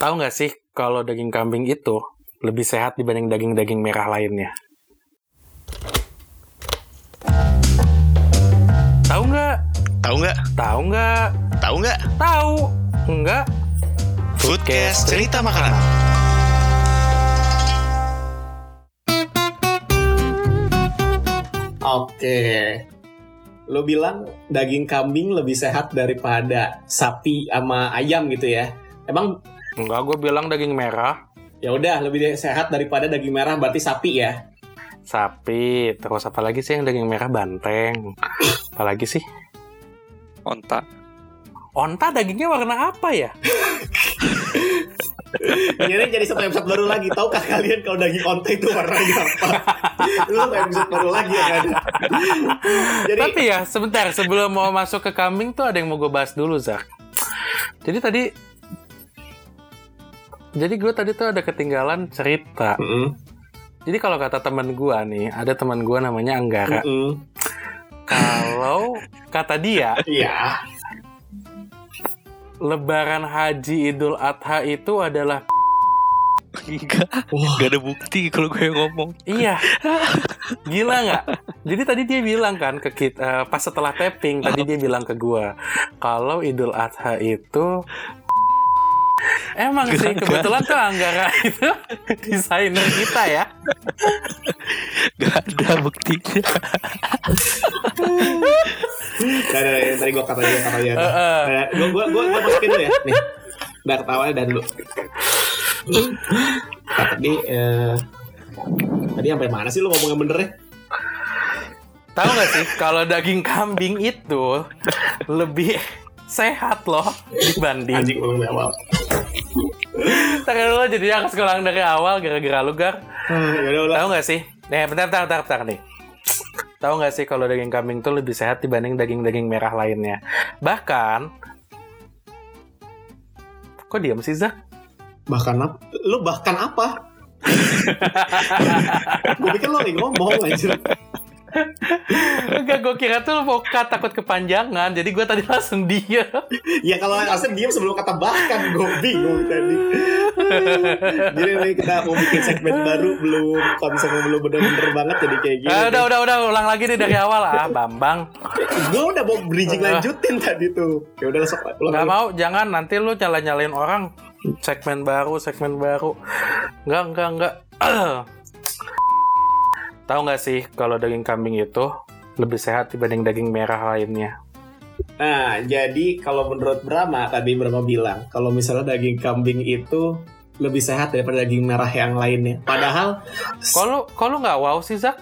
Tahu nggak sih kalau daging kambing itu lebih sehat dibanding daging-daging merah lainnya? Tahu nggak? Tahu nggak? Tahu nggak? Tahu nggak? Tahu nggak? Foodcast cerita makanan. Oke. Lo bilang daging kambing lebih sehat daripada sapi sama ayam gitu ya? Emang Enggak, gue bilang daging merah, ya udah lebih sehat daripada daging merah berarti sapi ya? sapi. Terus apa lagi sih yang daging merah banteng? Apalagi sih? Onta. Onta dagingnya warna apa ya? Ini jadi satu episode baru lagi. Tahukah kalian kalau daging onta itu warnanya apa? Satu episode baru lagi ya kan? Jadi Tapi ya sebentar sebelum mau masuk ke kambing tuh ada yang mau gue bahas dulu Zak. Jadi tadi jadi gue tadi tuh ada ketinggalan cerita. Mm-mm, Jadi kalau kata teman gue nih, ada teman gue namanya Anggara. mm-mm. Kalau kata dia, Iya. Lebaran Haji Idul Adha itu adalah Enggak, Wah, Gak ada bukti kalau gue ngomong. iya, gila nggak? Jadi tadi dia bilang kan ke kita eh, pas setelah tapping tadi dia bilang ke gue kalau Idul Adha itu Emang sih kebetulan tuh Anggara itu desainer kita ya. Gak ada buktinya. Nah, nah, nah, tadi gue kata dia kata dia. Gue gue gue gue masukin dulu ya. Nih, udah ketawanya dan dulu. Nah, tadi eh, tadi sampai mana sih lu ngomong yang bener ya? Tahu nggak sih kalau daging kambing itu lebih sehat loh dibanding. Anjing ulang dari awal. Lo jadi harus ngulang dari awal gara-gara lu gar. Hmm, ya. Tahu nggak sih? Nih, bentar, bentar, bentar, bentar nih. Tahu nggak sih kalau daging kambing tuh lebih sehat dibanding daging-daging merah lainnya? Bahkan, kok diam sih Zak? Bahkan apa? Lu bahkan apa? gue pikir lu lagi ngomong anjir. Enggak, gue kira tuh mau cut, takut kepanjangan. Jadi gue tadi langsung dia. Ya kalau Arsene diem sebelum kata bahkan gue bingung tadi. jadi nih kita mau bikin segmen baru belum konsepnya belum bener-bener banget jadi kayak gini. Ah, udah, udah, udah, ulang lagi nih dari awal ah, Bambang. Gue udah mau bridging lanjutin tadi tuh. Ya udah langsung ulang lagi. mau, jangan nanti lu nyala-nyalain orang. Segmen baru, segmen baru. Nggak, nggak, nggak. Tahu nggak sih kalau daging kambing itu lebih sehat dibanding daging merah lainnya? Nah, jadi kalau menurut Brahma tadi Brahma bilang kalau misalnya daging kambing itu lebih sehat daripada daging merah yang lainnya. Padahal Kalau kalau nggak wow sih Zak,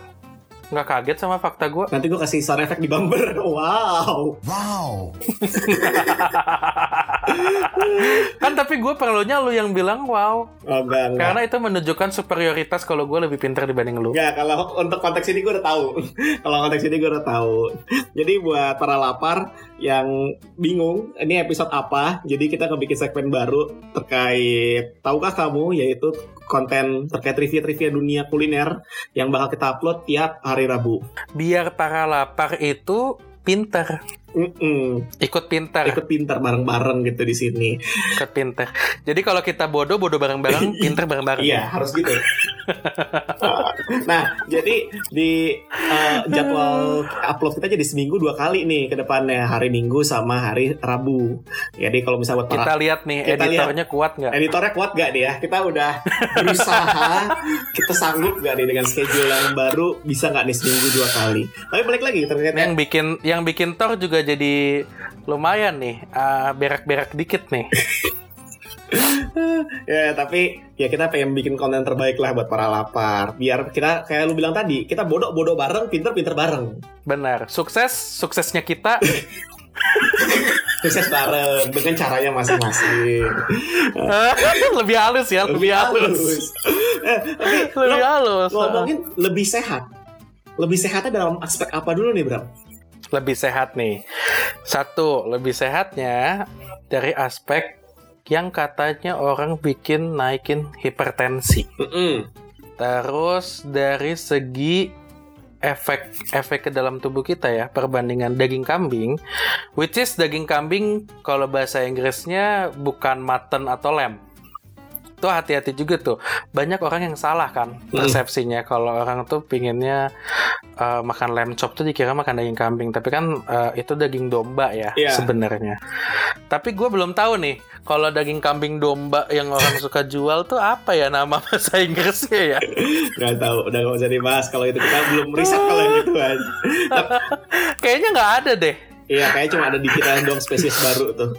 nggak kaget sama fakta gue. nanti gue kasih sound effect di bumper. Wow. Kan tapi gue perlunya lu yang bilang wow, Oh, enggak, enggak. karena itu menunjukkan superioritas kalau gue lebih pintar dibanding lu. Enggak, kalau untuk konteks ini gue udah tahu. kalau konteks ini gue udah tahu. Jadi buat para lapar yang bingung, ini episode apa? Jadi kita akan bikin segmen baru terkait tahukah kamu yaitu konten terkait trivia-trivia dunia kuliner yang bakal kita upload tiap hari Rabu. Biar para lapar itu pintar, Mm-mm. ikut pintar, Ikut pintar bareng-bareng gitu di sini. ikut pintar. Jadi kalau kita bodoh, bodoh bareng-bareng, pintar bareng-bareng. Iya, harus gitu. nah, jadi di eh, jadwal upload kita jadi seminggu dua kali nih ke depannya, hari Minggu sama hari Rabu. Jadi kalau misalnya buat Kita para lihat nih Kita editornya kuat nggak? editornya kuat gak nih ya? Kita udah berusaha, kita sanggup gak nih dengan schedule yang baru, bisa nggak nih seminggu dua kali? Tapi balik lagi terkait Yang bikin yang bikin Thor juga jadi lumayan nih, ah, berak-berak dikit nih. ya tapi ya kita pengen bikin konten terbaik lah buat para lapar biar kita kayak lu bilang tadi kita bodoh bodoh bareng pinter pinter bareng Benar, sukses suksesnya kita. sukses bareng dengan caranya masing-masing lebih halus ya, lebih halus. Eh, Lebih lo halus. ngomongin lebih sehat lebih sehatnya dalam aspek apa dulu nih Bram? Lebih sehat nih. Satu, lebih sehatnya dari aspek yang katanya orang bikin naikin hipertensi. Mm-mm. Terus dari segi efek efek ke dalam tubuh kita ya perbandingan daging kambing which is daging kambing kalau bahasa Inggrisnya bukan mutton atau lamb tuh hati-hati juga tuh. Banyak orang yang salah kan Hmm. persepsinya kalau orang tuh pinginnya eh, makan lamb chop tuh dikira makan daging kambing, tapi kan eh, itu daging domba ya Iya. sebenarnya. Tapi gue belum tahu nih kalau daging kambing domba yang orang suka jual tuh apa ya nama bahasa Inggrisnya ya? Gak tahu, udah gak usah dibahas kalau itu kita belum riset kalau yang gitu kan. Kayaknya nggak ada deh. Iya, kayaknya cuma ada di kita doang spesies baru tuh.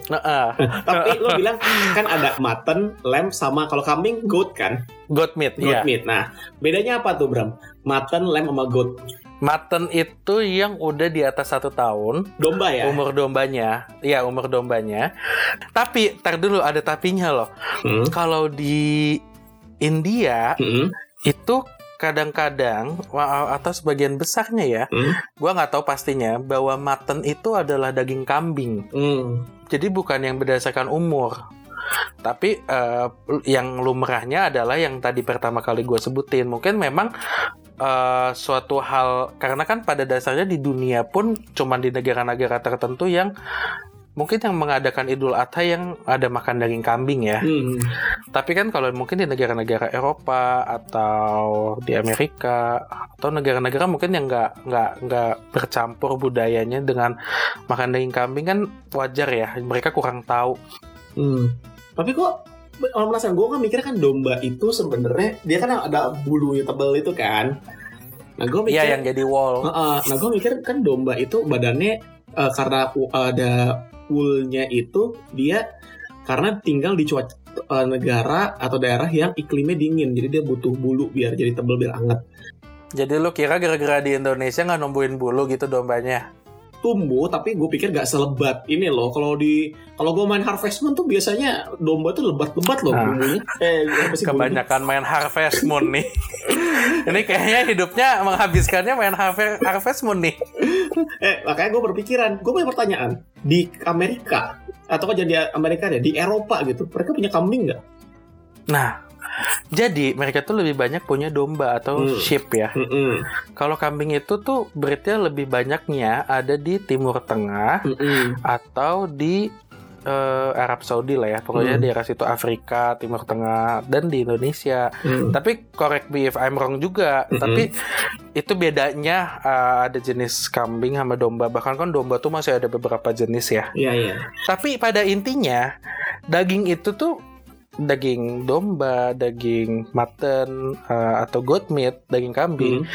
Tapi lo bilang kan ada mutton, lamb sama kalau kambing goat kan? goat meat, Goat iya. meat. Nah, bedanya apa tuh Bram? Mutton, lamb sama goat. Mutton itu yang udah di atas satu tahun, Domba ya? umur dombanya, ya umur dombanya. Tapi, tar dulu ada tapinya loh. Hmm. Kalau di India Hmm. itu kadang-kadang atau sebagian besarnya ya, Hmm. gua nggak tahu pastinya bahwa mutton itu adalah daging kambing. Hmm. Jadi bukan yang berdasarkan umur. Tapi eh, yang lumrahnya adalah yang tadi pertama kali gue sebutin. Mungkin memang eh, suatu hal karena kan pada dasarnya di dunia pun cuman di negara-negara tertentu yang mungkin yang mengadakan Idul Adha yang ada makan daging kambing ya. Hmm. Tapi kan kalau mungkin di negara-negara Eropa atau di Amerika atau negara-negara mungkin yang nggak nggak nggak bercampur budayanya dengan makan daging kambing kan wajar ya. Mereka kurang tahu. Hmm. Tapi kok kalau penasaran gue kan mikirnya kan domba itu sebenarnya dia kan ada bulunya tebel itu kan. Nah gue mikir, Iya yang jadi wall. Heeh. nah gue mikir kan domba itu badannya eh, karena ada woolnya itu dia karena tinggal di cuaca eh, negara atau daerah yang iklimnya dingin, jadi dia butuh bulu biar jadi tebel biar anget. Jadi lu kira gara-gara di Indonesia nggak numbuhin bulu gitu dombanya? Tumbuh tapi gue pikir gak selebat ini loh. Kalau di kalau gue main Harvest Moon tuh biasanya domba tuh lebat-lebat loh Ah. bumbunya. Eh? Kebanyakan main Harvest Moon nih. Ini kayaknya hidupnya menghabiskannya main Harve- Harvest Moon nih. Eh, makanya gue berpikiran, gue punya pertanyaan. Di Amerika, atau kok jadi Amerika deh, di Eropa gitu, mereka punya kambing nggak? Nah, jadi mereka tuh lebih banyak punya domba atau Hmm. sheep ya. Mm-mm. Kalau kambing itu tuh beritnya lebih banyaknya ada di Timur Tengah Mm-mm. atau di eh, Arab Saudi lah ya. Pokoknya Hmm. daerah situ Afrika, Timur Tengah dan di Indonesia. Mm. Tapi correct me if I'm wrong juga. Mm-mm. Tapi itu bedanya uh, ada jenis kambing sama domba. Bahkan kan domba tuh masih ada beberapa jenis ya. Iya, iya. Tapi pada intinya daging itu tuh daging domba, daging mutton uh, atau goat meat, daging kambing Mm.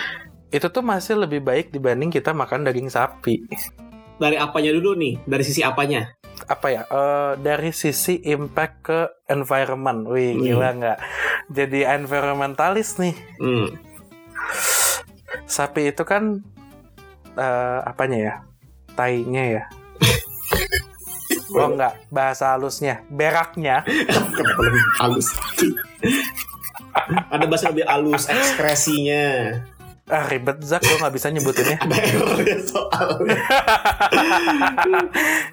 itu tuh masih lebih baik dibanding kita makan daging sapi. Dari apanya dulu nih? Dari sisi apanya? Apa ya? eh, dari sisi impact ke environment. Wih, Hmm. gila nggak? Jadi environmentalis nih. Mm. Sapi itu kan eh, apanya ya? Tainya ya. Oh enggak, bahasa halusnya, beraknya. Kenapa lebih halus? Ada bahasa lebih halus, ekspresinya. Ah, ribet Zak, lo nggak bisa nyebutinnya. Ada errornya soalnya.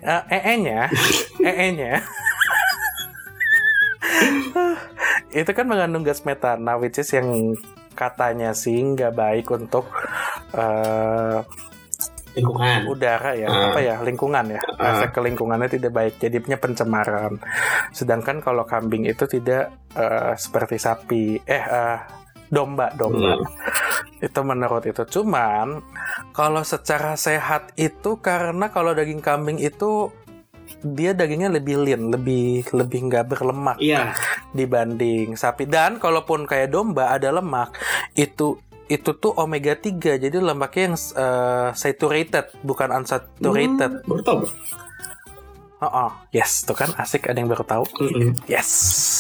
Eh, ee-nya, ee-nya. itu kan mengandung gas metana, which is yang katanya sih nggak baik untuk eh, Lingkungan. udara ya, Ah. apa ya lingkungan ya, Ah. efek ke lingkungannya tidak baik, jadinya pencemaran. Sedangkan kalau kambing itu tidak eh, seperti sapi, eh eh, domba, domba. Hmm. Itu menurut itu. Cuman kalau secara sehat itu karena kalau daging kambing itu dia dagingnya lebih lean, lebih lebih nggak berlemak Iya. dibanding sapi. Dan kalaupun kayak domba ada lemak, itu itu tuh omega 3. Jadi lemaknya yang eh, saturated, bukan unsaturated. Hmm, baru tahu. Oh, oh. yes, tuh kan asik ada yang baru tahu. Mm-mm. Yes.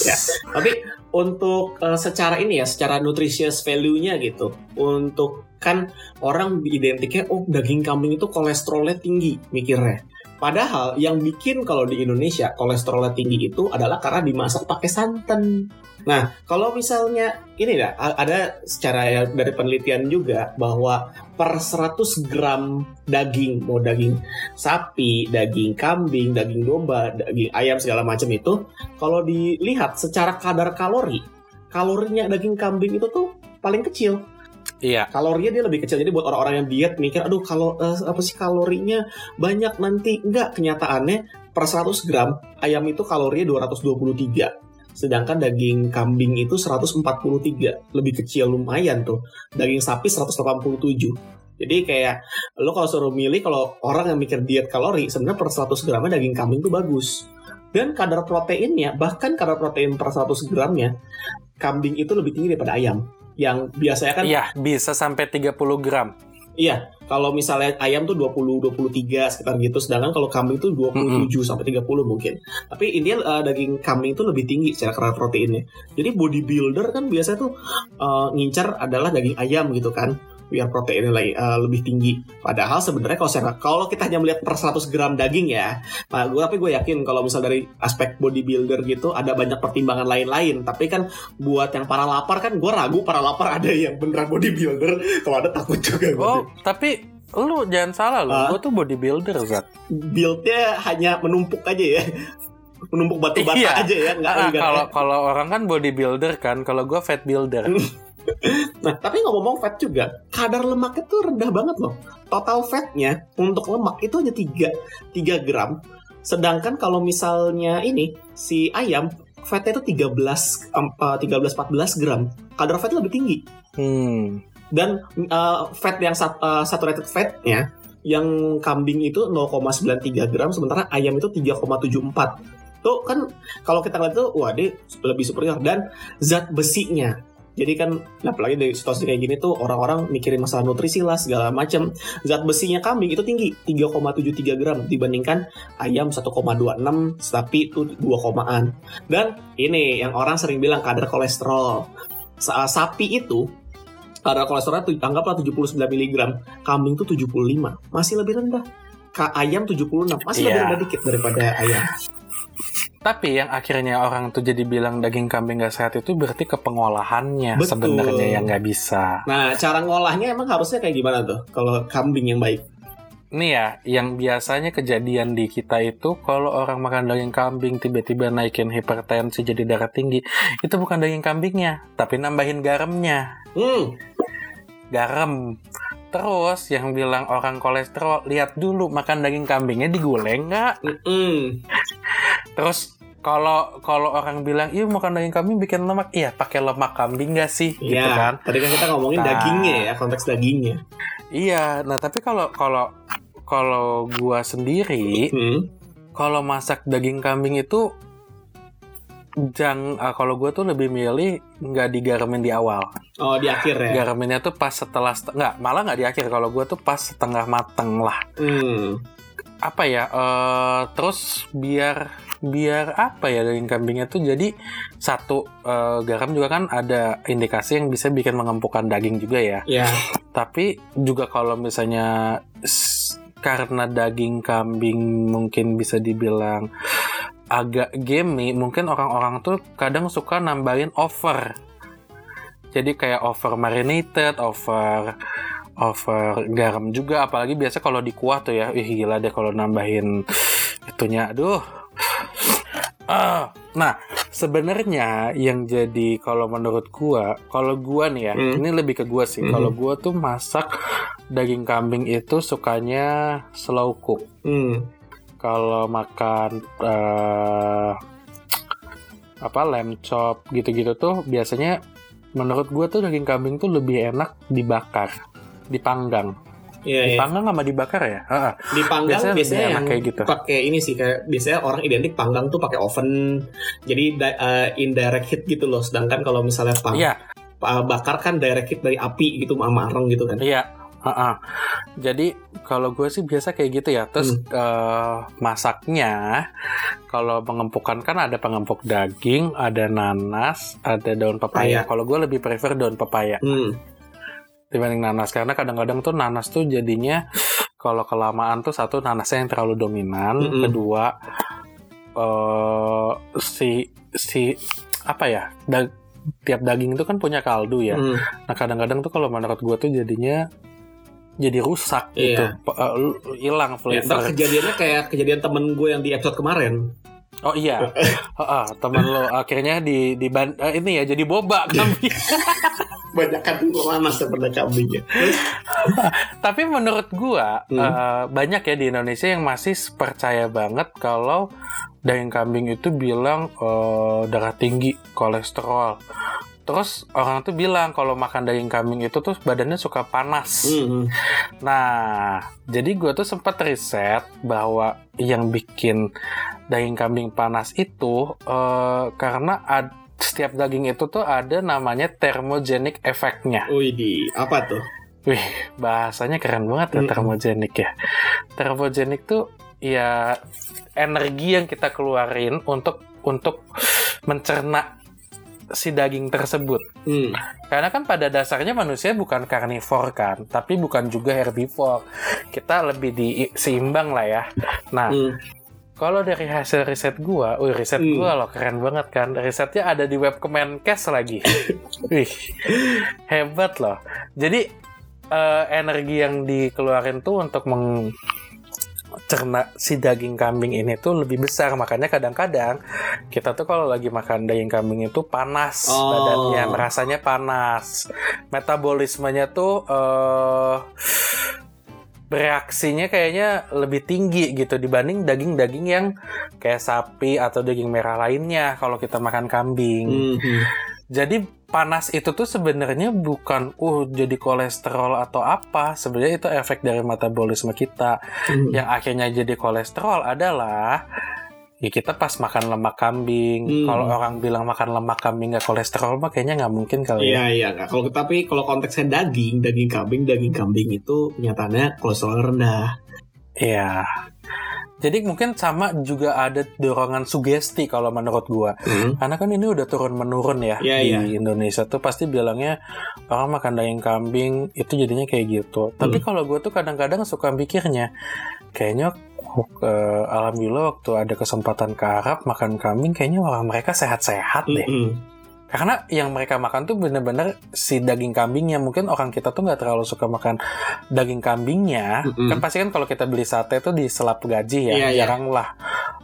Ya. Tapi untuk eh, secara ini ya, secara nutritious value-nya gitu, untuk kan orang identiknya oh daging kambing itu kolesterolnya tinggi mikirnya. Padahal yang bikin kalau di Indonesia kolesterolnya tinggi itu adalah karena dimasak pakai santan. Nah, kalau misalnya ini dah ada secara ya dari penelitian juga bahwa per 100 gram daging, mau daging sapi, daging kambing, daging domba, daging ayam segala macam itu kalau dilihat secara kadar kalori, kalorinya daging kambing itu tuh paling kecil. Iya. Kalorinya dia lebih kecil. Jadi buat orang-orang yang diet mikir, aduh kalau eh, apa sih kalorinya banyak nanti enggak kenyataannya per 100 gram ayam itu kalorinya 223. sedangkan daging kambing itu 143, lebih kecil lumayan tuh. Daging sapi 187. Jadi kayak lo kalau suruh milih kalau orang yang mikir diet kalori sebenarnya per 100 gramnya daging kambing tuh bagus. Dan kadar proteinnya, bahkan kadar protein per 100 gramnya, kambing itu lebih tinggi daripada ayam. Yang biasanya kan Iya, bisa sampai 30 gram. Iya, kalau misalnya ayam tuh 20 23 sekitar gitu, sedangkan kalau kambing tuh 27 sampai 30 mungkin. Tapi intinya eh, daging kambing tuh lebih tinggi secara kadar proteinnya. Jadi bodybuilder kan biasanya tuh eh, ngincar adalah daging ayam gitu kan biar proteinnya lagi eh, lebih tinggi. Padahal sebenarnya kalau secara kalau kita hanya melihat per 100 gram daging ya, nah gue tapi gue yakin kalau misal dari aspek bodybuilder gitu ada banyak pertimbangan lain-lain. Tapi kan buat yang para lapar kan gue ragu para lapar ada yang beneran bodybuilder. Kalau ada takut juga. Oh, tapi lu jangan salah lu, Ah. gua tuh bodybuilder Zat. buildnya hanya menumpuk aja ya menumpuk batu bata Iya. aja ya nggak Ah, enggak kalau kalau orang kan bodybuilder kan, kalau gua fat builder. Nah tapi ngomong fat juga kadar lemaknya tuh rendah banget loh. Total fatnya untuk lemak itu hanya 3 3 gram. Sedangkan kalau misalnya ini si ayam fatnya itu 13 em, eh, 13 14 gram. Kadar fatnya lebih tinggi. Hmm. dan eh, fat yang sat- eh, saturated fatnya yang kambing itu 0,93 gram sementara ayam itu 3,74 tuh kan kalau kita lihat tuh wah dia lebih superior. Dan zat besinya jadi kan apalagi dari situasi kayak gini tuh orang-orang mikirin masalah nutrisi lah segala macam zat besinya kambing itu tinggi 3,73 gram dibandingkan ayam 1,26 sapi itu 2 komaan. Dan ini yang orang sering bilang kadar kolesterol. Sa- sapi itu kadar kolesterolnya tuh anggaplah 79 mg kambing tuh 75 masih lebih rendah. Ka ayam 76 masih lebih Iya. rendah dikit daripada ayam Tapi yang akhirnya orang tuh jadi bilang daging kambing gak sehat itu berarti ke pengolahannya sebenarnya yang nggak bisa. nah cara ngolahnya emang harusnya kayak gimana tuh kalau kambing yang baik Nih ya, yang biasanya kejadian di kita itu kalau orang makan daging kambing tiba-tiba naikin hipertensi jadi darah tinggi, itu bukan daging kambingnya, tapi nambahin garamnya. hmm Garam. Terus yang bilang orang kolesterol, lihat dulu makan daging kambingnya diguleng nggak? mm Terus kalau kalau orang bilang, iya makan daging kambing bikin lemak, iya pakai lemak kambing nggak sih? Gitu Iya, kan? tadi kan kita ngomongin Nah. dagingnya ya, konteks dagingnya. Iya, nah tapi kalau kalau kalau gua sendiri Hmm. kalau masak daging kambing itu jang ah, kalau gue tuh lebih milih nggak digaramin di awal Oh, di akhir ya. Garaminnya tuh pas setelah set- nggak malah nggak di akhir kalau gue tuh pas setengah mateng lah Hmm. apa ya eh, terus biar biar apa ya daging kambingnya tuh jadi satu eh, garam juga kan ada indikasi yang bisa bikin mengempukkan daging juga ya. Ya. tapi juga kalau misalnya karena daging kambing mungkin bisa dibilang agak gamey mungkin orang-orang tuh kadang suka nambahin over. Jadi kayak over marinated over over garam juga. Apalagi biasa kalau di kuah tuh ya. Ih gila deh kalau nambahin itunya. Aduh Ah, nah sebenarnya yang jadi kalau menurut gua kalau gua nih ya Hmm. ini lebih ke gua sih Mhm. kalau gua tuh masak daging kambing itu sukanya slow cook Hmm. kalau makan eh, apa lamb chop gitu-gitu tuh biasanya menurut gua tuh daging kambing tuh lebih enak dibakar dipanggang Iya, iya. dipanggang sama dibakar ya Heeh. Dipanggang biasanya, biasanya, yang kayak gitu pakai ini sih kayak biasanya orang identik panggang tuh pakai oven. Jadi di- eh, indirect heat gitu loh. Sedangkan kalau misalnya pang iya pa- bakar kan direct heat dari api gitu sama areng gitu kan. Iya. heeh. Jadi kalau gue sih biasa kayak gitu ya. Terus Hmm. eh, masaknya kalau pengempukkan kan ada pengempuk daging, ada nanas, ada daun Pepaya. pepaya. Kalau gue lebih prefer daun pepaya Hmm. Dibanding nanas karena kadang-kadang tuh nanas tuh jadinya kalau kelamaan tuh satu nanasnya yang terlalu dominan, Mm-mm. kedua eh si si apa ya da- tiap daging itu kan punya kaldu ya. Hmm. Nah kadang-kadang tuh kalau menurut gue tuh jadinya jadi rusak Iya. gitu, eh, hilang Ya, ntar flavor. kejadiannya kayak kejadian temen gue yang di episode kemarin. Oh iya, Heeh, teman lo akhirnya di di ban- eh, ini ya jadi boba kami. Banyak kan panas daripada kambing ya. Terus, Tapi menurut gua Hmm. eh, banyak ya di Indonesia yang masih percaya banget kalau daging kambing itu bilang eh, darah tinggi, kolesterol. Terus orang tuh bilang kalau makan daging kambing itu tuh badannya suka panas. Hmm. Nah, jadi gue tuh sempat riset bahwa yang bikin daging kambing panas itu eh, karena ad- setiap daging itu tuh ada namanya thermogenic efeknya. Wih, di apa tuh? Wih, bahasanya keren banget ya Mm-mm. thermogenic ya. Thermogenic tuh ya energi yang kita keluarin untuk untuk mencerna si daging tersebut. Hmm. Karena kan pada dasarnya manusia bukan karnivor kan, tapi bukan juga herbivore. Kita lebih di seimbang lah ya. Nah, Hmm. kalau dari hasil riset gua, wih riset Hmm. gua loh keren banget kan. Risetnya ada di web Kemenkes lagi. wih, hebat loh. Jadi eh, energi yang dikeluarin tuh untuk mencerna si daging kambing ini tuh lebih besar. Makanya kadang-kadang kita tuh kalau lagi makan daging kambing itu panas Oh. badannya, rasanya panas. Metabolismenya tuh eh bereaksinya kayaknya lebih tinggi gitu dibanding daging-daging yang kayak sapi atau daging merah lainnya kalau kita makan kambing. Hmm. Jadi panas itu tuh sebenarnya bukan uh jadi kolesterol atau apa. Sebenarnya itu efek dari metabolisme kita. Hmm. Yang akhirnya jadi kolesterol adalah ya kita pas makan lemak kambing. Hmm. Kalau orang bilang makan lemak kambing nggak kolesterol mah kayaknya nggak mungkin kali ya. Iya iya. Kalau tapi kalau konteksnya daging, daging kambing, daging kambing itu nyatanya kolesterol rendah. Iya. Jadi mungkin sama juga ada dorongan sugesti kalau menurut gua. Hmm. Karena kan ini udah turun menurun ya Iya, di iya. Indonesia tuh pasti bilangnya orang makan daging kambing itu jadinya kayak gitu. Tapi Hmm. kalau gue tuh kadang-kadang suka mikirnya kayaknya eh, alhamdulillah waktu ada kesempatan ke Arab makan kambing kayaknya orang mereka sehat-sehat deh. Mm-mm. Karena yang mereka makan tuh bener-bener si daging kambingnya. Mungkin orang kita tuh nggak terlalu suka makan daging kambingnya. Mm-mm. Kan pasti kan kalau kita beli sate tuh diselap gaji ya. Iya, iya. Jarang lah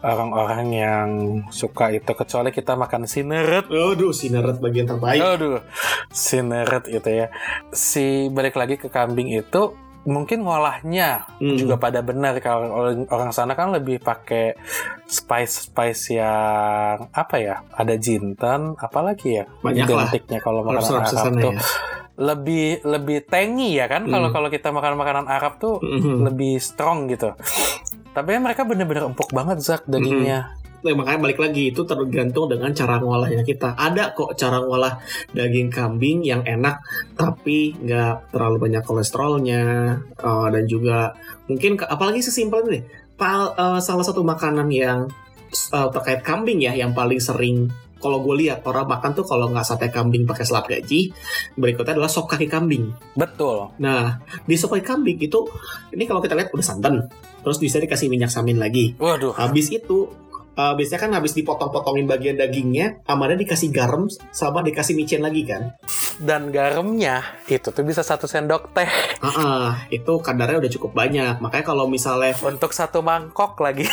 orang-orang yang suka itu. Kecuali kita makan sineret. Aduh, sineret bagian terbaik. Aduh, sineret itu ya. Si balik lagi ke kambing itu mungkin ngolahnya Hmm. juga pada benar kalau orang- orang sana kan lebih pakai spice spice yang apa ya ada jinten apalagi ya Banyak lah. identiknya kalau makanan Arab tuh ya. lebih lebih tangy ya kan kalau Hmm. kalau kita makan makanan Arab tuh Mhm. lebih strong gitu tapi mereka bener-bener empuk banget Zak dagingnya Nah, makanya balik lagi itu tergantung dengan cara ngolahnya kita. Ada kok cara ngolah daging kambing yang enak tapi nggak terlalu banyak kolesterolnya eh, dan juga mungkin apalagi sesimpel ini. Pal- eh, salah satu makanan yang eh, terkait kambing ya yang paling sering kalau gue lihat orang makan tuh kalau nggak sate kambing pakai selap gaji, berikutnya adalah sop kaki kambing. betul Nah, di sop kaki kambing itu ini kalau kita lihat udah santan, terus bisa dikasih minyak samin lagi. waduh Habis itu uh, biasanya kan habis dipotong-potongin bagian dagingnya, amannya dikasih garam sama dikasih micin lagi kan. dan garamnya itu tuh bisa satu sendok teh Ah, ah, itu kadarnya udah cukup banyak. Makanya kalau misalnya untuk satu mangkok lagi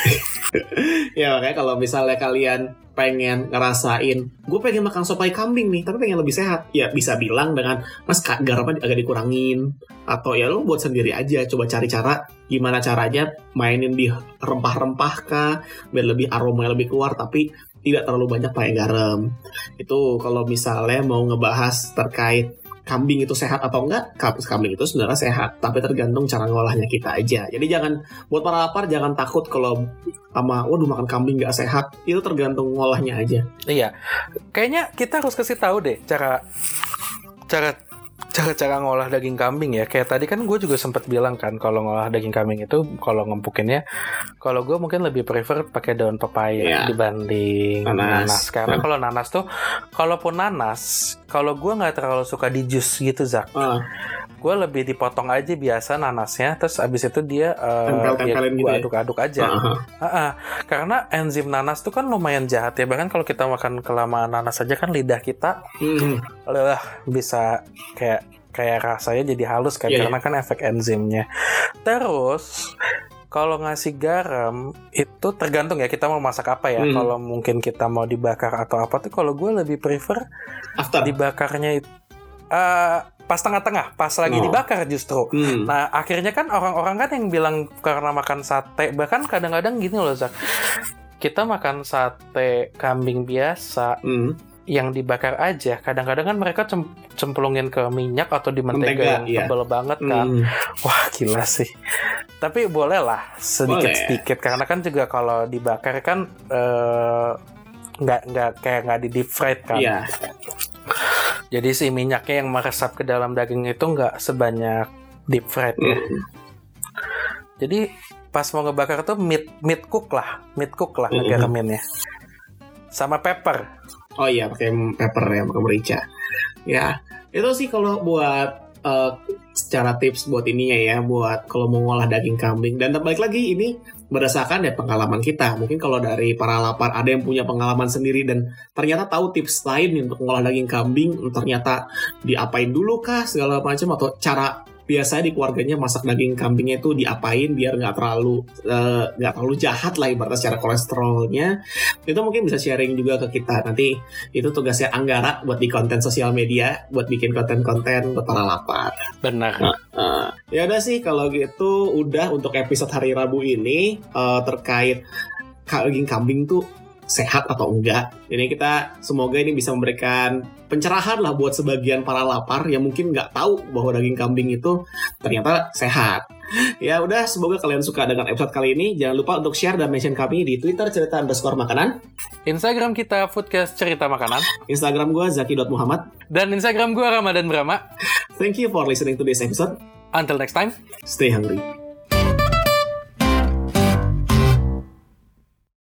ya makanya kalau misalnya kalian pengen ngerasain, gue pengen makan sop ayam kambing nih, tapi pengen lebih sehat. Ya bisa bilang dengan, mas garamnya agak dikurangin. Atau ya lo buat sendiri aja, coba cari cara gimana caranya mainin di rempah-rempah kah, biar lebih aromanya lebih keluar, tapi tidak terlalu banyak pakai garam. Itu kalau misalnya mau ngebahas terkait kambing itu sehat atau enggak, kambing itu sebenarnya sehat, tapi tergantung cara ngolahnya kita aja. Jadi jangan buat para lapar jangan takut kalau sama waduh makan kambing nggak sehat. Itu tergantung ngolahnya aja. Iya, kayaknya kita harus kasih tahu deh cara cara cara cara ngolah daging kambing ya. Kayak tadi kan gue juga sempat bilang kan kalau ngolah daging kambing itu kalau ngempukinnya, kalau gue mungkin lebih prefer pakai daun pepaya Iya. dibanding Nanas. nanas. Karena kalau nanas tuh, kalaupun nanas, kalau gue nggak terlalu suka di jus gitu Zak. Ah, Gue lebih dipotong aja biasa nanasnya, terus abis itu dia uh, Tempel-tempelin gitu ya? aduk-aduk aja. Ah, ah. karena enzim nanas tuh kan lumayan jahat ya. Bahkan kalau kita makan kelamaan nanas aja kan lidah kita Hmm, lah bisa kayak kayak rasanya jadi halus kan Iya, karena kan efek enzimnya. Terus kalau ngasih garam itu tergantung ya kita mau masak apa ya. Hmm. Kalau mungkin kita mau dibakar atau apa tuh kalau gue lebih prefer after dibakarnya itu eh, pas tengah-tengah, pas lagi Oh. dibakar justru. Hmm, Nah, akhirnya kan orang-orang kan yang bilang karena makan sate, bahkan kadang-kadang gini loh, Zak. kita makan sate kambing biasa Hmm. yang dibakar aja, kadang-kadang kan mereka cem- cemplungin ke minyak atau di mentega, Mentega, yang iya. tebel banget kan. Hmm. Wah gila sih. Tapi boleh lah sedikit-sedikit karena kan juga kalau dibakar kan eh, nggak nggak kayak nggak di deep fried kan. Iya. Jadi si minyaknya yang meresap ke dalam daging itu nggak sebanyak deep fried ya. Hmm. Jadi pas mau ngebakar tuh meat meat cook lah, meat cook lah Mm-mm. ngegaraminnya. Sama pepper. Oh iya pakai pepper ya, pakai merica. Ya, itu sih kalau buat eh, secara tips buat ininya ya, buat kalau mau ngolah daging kambing. Dan balik lagi ini berdasarkan dari pengalaman kita. Mungkin kalau dari para lapar ada yang punya pengalaman sendiri dan ternyata tahu tips lain untuk ngolah daging kambing, ternyata diapain dulu kah segala macam atau cara biasanya di keluarganya masak daging kambingnya itu diapain biar nggak terlalu eh, nggak terlalu jahat lah ibaratnya secara kolesterolnya. Itu mungkin bisa sharing juga ke kita. Nanti itu tugasnya Anggara buat di konten sosial media buat bikin konten-konten buat para lapar. Benar. Nah, ya udah sih kalau gitu udah untuk episode hari Rabu ini eh, terkait daging kambing tuh sehat atau enggak. Jadi kita semoga ini bisa memberikan pencerahan lah buat sebagian para lapar yang mungkin nggak tahu bahwa daging kambing itu ternyata sehat. Ya udah, semoga kalian suka dengan episode kali ini. Jangan lupa untuk share dan mention kami di Twitter cerita underscore makanan, Instagram kita Foodcast Cerita Makanan Instagram gue zaki.muhammad. dan Instagram gua Ramadan Brahma. Thank you for listening to this episode. Until next time. Stay hungry.